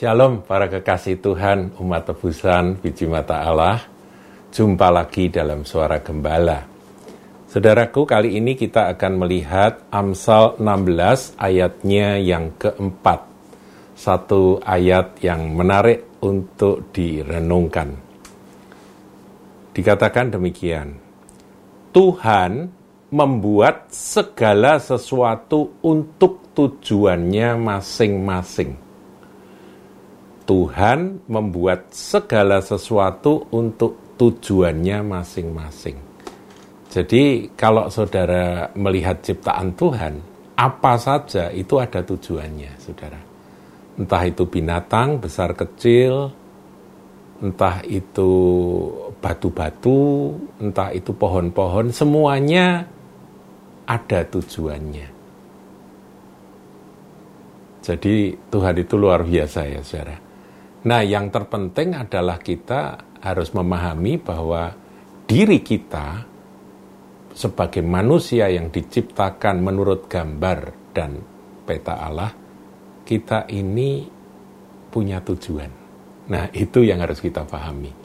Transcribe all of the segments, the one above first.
Shalom para kekasih Tuhan, umat tebusan, biji mata Allah. Jumpa lagi dalam suara gembala. Saudaraku, kali ini kita akan melihat Amsal 16 ayatnya yang keempat. Satu ayat yang menarik untuk direnungkan. Dikatakan demikian, Tuhan membuat segala sesuatu untuk tujuannya masing-masing. Tuhan membuat segala sesuatu untuk tujuannya masing-masing. Jadi, kalau saudara melihat ciptaan Tuhan, apa saja itu ada tujuannya, saudara. Entah itu binatang besar kecil, entah itu batu-batu, entah itu pohon-pohon, semuanya ada tujuannya. Jadi Tuhan itu luar biasa ya saudara. Nah yang terpenting adalah kita harus memahami bahwa diri kita sebagai manusia yang diciptakan menurut gambar dan peta Allah, kita ini punya tujuan. Nah itu yang harus kita pahami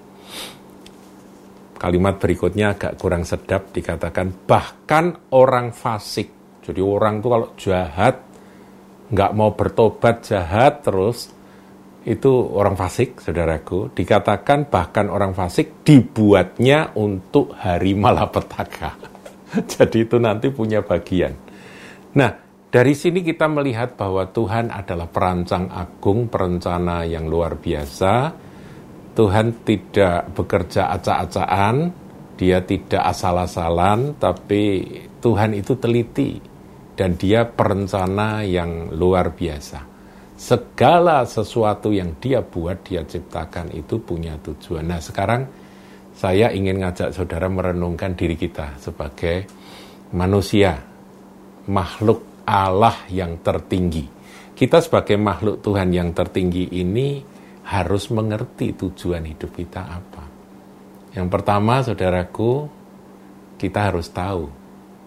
kalimat berikutnya agak kurang sedap dikatakan bahkan orang fasik. Jadi orang itu kalau jahat nggak mau bertobat jahat terus itu orang fasik, saudaraku. Dikatakan bahkan orang fasik dibuatnya untuk hari malapetaka. Jadi itu nanti punya bagian. Nah, dari sini kita melihat bahwa Tuhan adalah perancang agung, perencana yang luar biasa Tuhan tidak bekerja acak-acakan, dia tidak asal-asalan, tapi Tuhan itu teliti dan dia perencana yang luar biasa. Segala sesuatu yang dia buat, dia ciptakan itu punya tujuan. Nah sekarang saya ingin ngajak saudara merenungkan diri kita sebagai manusia, makhluk Allah yang tertinggi. Kita sebagai makhluk Tuhan yang tertinggi ini harus mengerti tujuan hidup kita apa. Yang pertama, saudaraku, kita harus tahu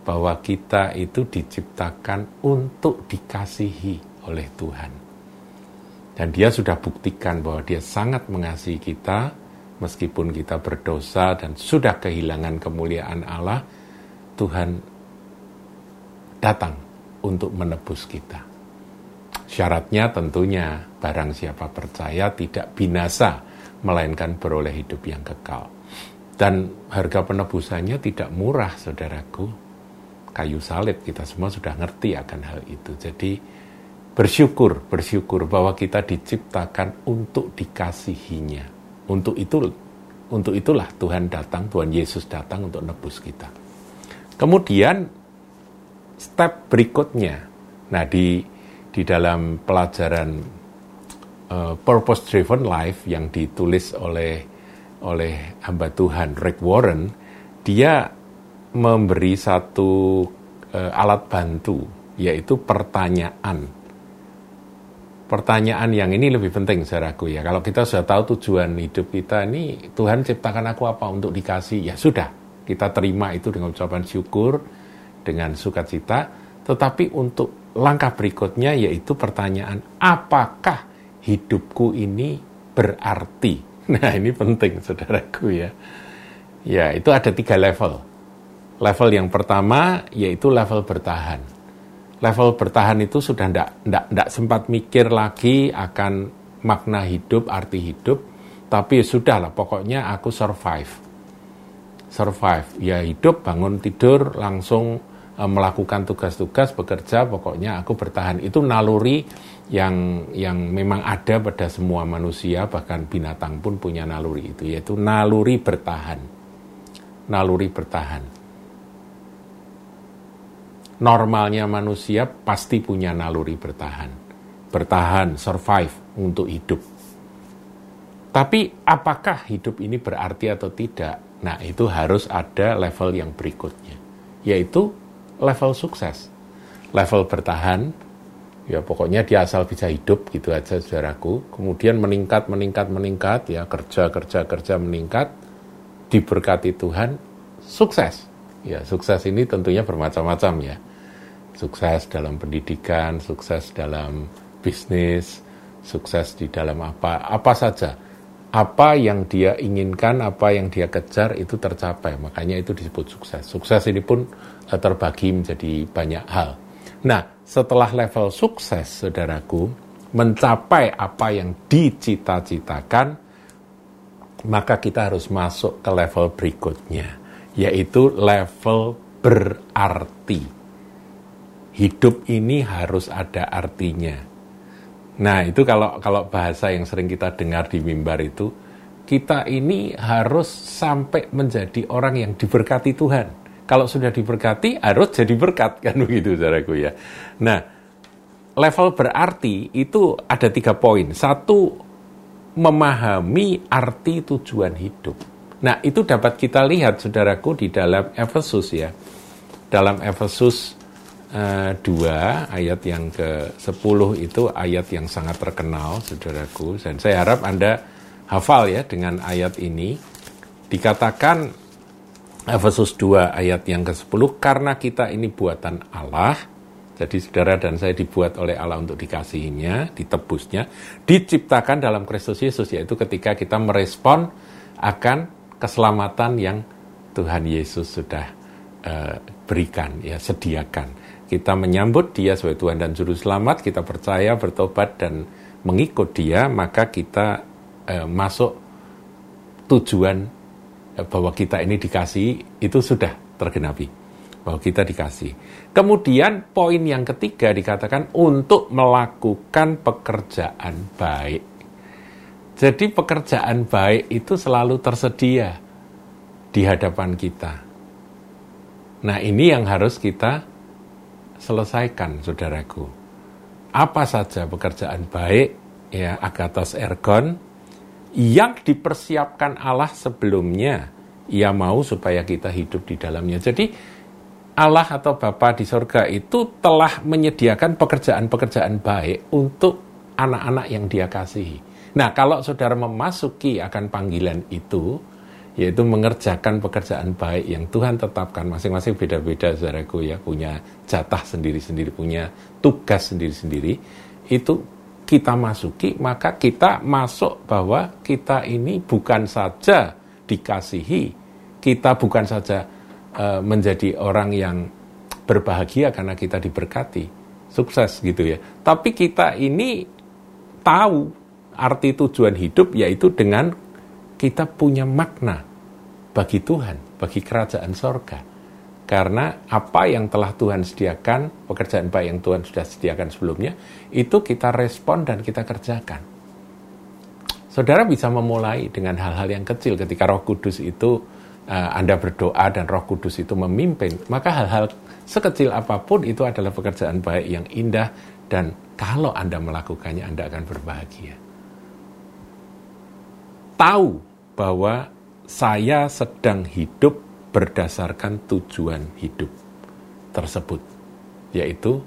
bahwa kita itu diciptakan untuk dikasihi oleh Tuhan. Dan dia sudah buktikan bahwa dia sangat mengasihi kita, meskipun kita berdosa dan sudah kehilangan kemuliaan Allah, Tuhan datang untuk menebus kita. Syaratnya tentunya barang siapa percaya tidak binasa, melainkan beroleh hidup yang kekal. Dan harga penebusannya tidak murah, saudaraku. Kayu salib kita semua sudah ngerti akan hal itu. Jadi bersyukur, bersyukur bahwa kita diciptakan untuk dikasihinya. Untuk itu, untuk itulah Tuhan datang, Tuhan Yesus datang untuk nebus kita. Kemudian step berikutnya, nah di di dalam pelajaran uh, Purpose Driven Life yang ditulis oleh oleh hamba Tuhan Rick Warren, dia memberi satu uh, alat bantu yaitu pertanyaan. Pertanyaan yang ini lebih penting saudaraku ya. Kalau kita sudah tahu tujuan hidup kita ini Tuhan ciptakan aku apa untuk dikasih, ya sudah. Kita terima itu dengan ucapan syukur, dengan sukacita, tetapi untuk langkah berikutnya yaitu pertanyaan, apakah hidupku ini berarti? Nah ini penting saudaraku ya. Ya itu ada tiga level. Level yang pertama yaitu level bertahan. Level bertahan itu sudah tidak sempat mikir lagi akan makna hidup, arti hidup, tapi sudahlah pokoknya aku survive. Survive, ya hidup, bangun tidur, langsung Eh, melakukan tugas-tugas bekerja pokoknya aku bertahan. Itu naluri yang yang memang ada pada semua manusia bahkan binatang pun punya naluri itu yaitu naluri bertahan. Naluri bertahan normalnya manusia pasti punya naluri bertahan bertahan survive untuk hidup tapi apakah hidup ini berarti atau tidak nah itu harus ada level yang berikutnya yaitu level sukses, level bertahan, ya pokoknya dia asal bisa hidup gitu aja saudaraku. Kemudian meningkat, meningkat, meningkat, ya kerja, kerja, kerja meningkat, diberkati Tuhan, sukses. Ya sukses ini tentunya bermacam-macam ya. Sukses dalam pendidikan, sukses dalam bisnis, Sukses di dalam apa? Apa saja. Apa yang dia inginkan, apa yang dia kejar itu tercapai. Makanya itu disebut sukses. Sukses ini pun eh, terbagi menjadi banyak hal. Nah, setelah level sukses, saudaraku, mencapai apa yang dicita-citakan, maka kita harus masuk ke level berikutnya, yaitu level berarti. Hidup ini harus ada artinya. Nah, itu kalau kalau bahasa yang sering kita dengar di mimbar itu, kita ini harus sampai menjadi orang yang diberkati Tuhan. Kalau sudah diberkati, harus jadi berkat, kan begitu, saudaraku ya. Nah, level berarti itu ada tiga poin. Satu, memahami arti tujuan hidup. Nah, itu dapat kita lihat, saudaraku, di dalam Efesus ya. Dalam Efesus uh, 2, ayat yang ke-10 itu ayat yang sangat terkenal, saudaraku. Dan saya harap Anda hafal ya dengan ayat ini. Dikatakan Efesus 2 ayat yang ke-10, karena kita ini buatan Allah, jadi saudara dan saya dibuat oleh Allah untuk dikasihinya, ditebusnya, diciptakan dalam Kristus Yesus, yaitu ketika kita merespon akan keselamatan yang Tuhan Yesus sudah berikan, ya sediakan. Kita menyambut Dia sebagai Tuhan dan Juru Selamat, kita percaya, bertobat dan mengikut Dia, maka kita uh, masuk tujuan uh, bahwa kita ini dikasih itu sudah tergenapi bahwa kita dikasih. Kemudian poin yang ketiga dikatakan untuk melakukan pekerjaan baik. Jadi pekerjaan baik itu selalu tersedia di hadapan kita. Nah ini yang harus kita selesaikan saudaraku. Apa saja pekerjaan baik ya agatos ergon yang dipersiapkan Allah sebelumnya ia mau supaya kita hidup di dalamnya. Jadi Allah atau Bapa di sorga itu telah menyediakan pekerjaan-pekerjaan baik untuk anak-anak yang dia kasihi. Nah, kalau saudara memasuki akan panggilan itu, yaitu mengerjakan pekerjaan baik yang Tuhan tetapkan, masing-masing beda-beda, saudaraku ya, punya jatah sendiri-sendiri, punya tugas sendiri-sendiri, itu kita masuki, maka kita masuk bahwa kita ini bukan saja dikasihi, kita bukan saja uh, menjadi orang yang berbahagia karena kita diberkati, sukses gitu ya. Tapi kita ini tahu arti tujuan hidup yaitu dengan kita punya makna bagi Tuhan, bagi kerajaan sorga. Karena apa yang telah Tuhan sediakan, pekerjaan baik yang Tuhan sudah sediakan sebelumnya, itu kita respon dan kita kerjakan. Saudara bisa memulai dengan hal-hal yang kecil ketika roh kudus itu uh, Anda berdoa dan Roh Kudus itu memimpin, maka hal-hal sekecil apa pun itu adalah pekerjaan baik yang indah dan kalau Anda melakukannya Anda akan berbahagia. Tahu bahwa saya sedang hidup berdasarkan tujuan hidup tersebut, yaitu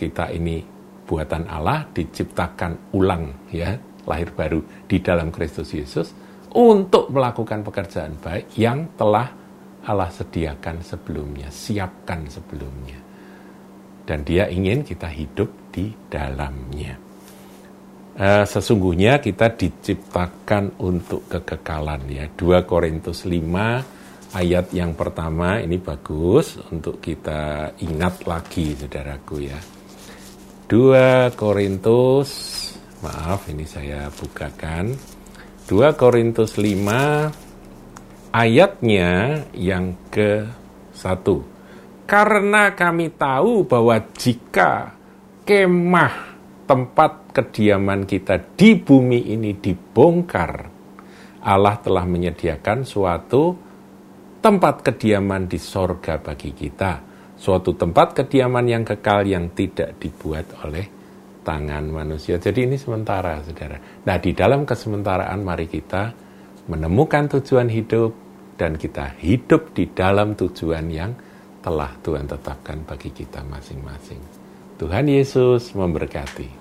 kita ini buatan Allah diciptakan ulang ya, lahir baru di dalam Kristus Yesus untuk melakukan pekerjaan baik yang telah Allah sediakan sebelumnya, siapkan sebelumnya. Dan dia ingin kita hidup di dalamnya. Uh, sesungguhnya kita diciptakan untuk kekekalan ya. 2 Korintus 5 ayat yang pertama ini bagus untuk kita ingat lagi saudaraku ya. 2 Korintus maaf ini saya bukakan 2 Korintus 5 ayatnya yang ke 1. Karena kami tahu bahwa jika kemah tempat kediaman kita di bumi ini dibongkar, Allah telah menyediakan suatu tempat kediaman di sorga bagi kita. Suatu tempat kediaman yang kekal yang tidak dibuat oleh tangan manusia. Jadi ini sementara, saudara. Nah, di dalam kesementaraan mari kita menemukan tujuan hidup dan kita hidup di dalam tujuan yang telah Tuhan tetapkan bagi kita masing-masing. Tuhan Yesus memberkati.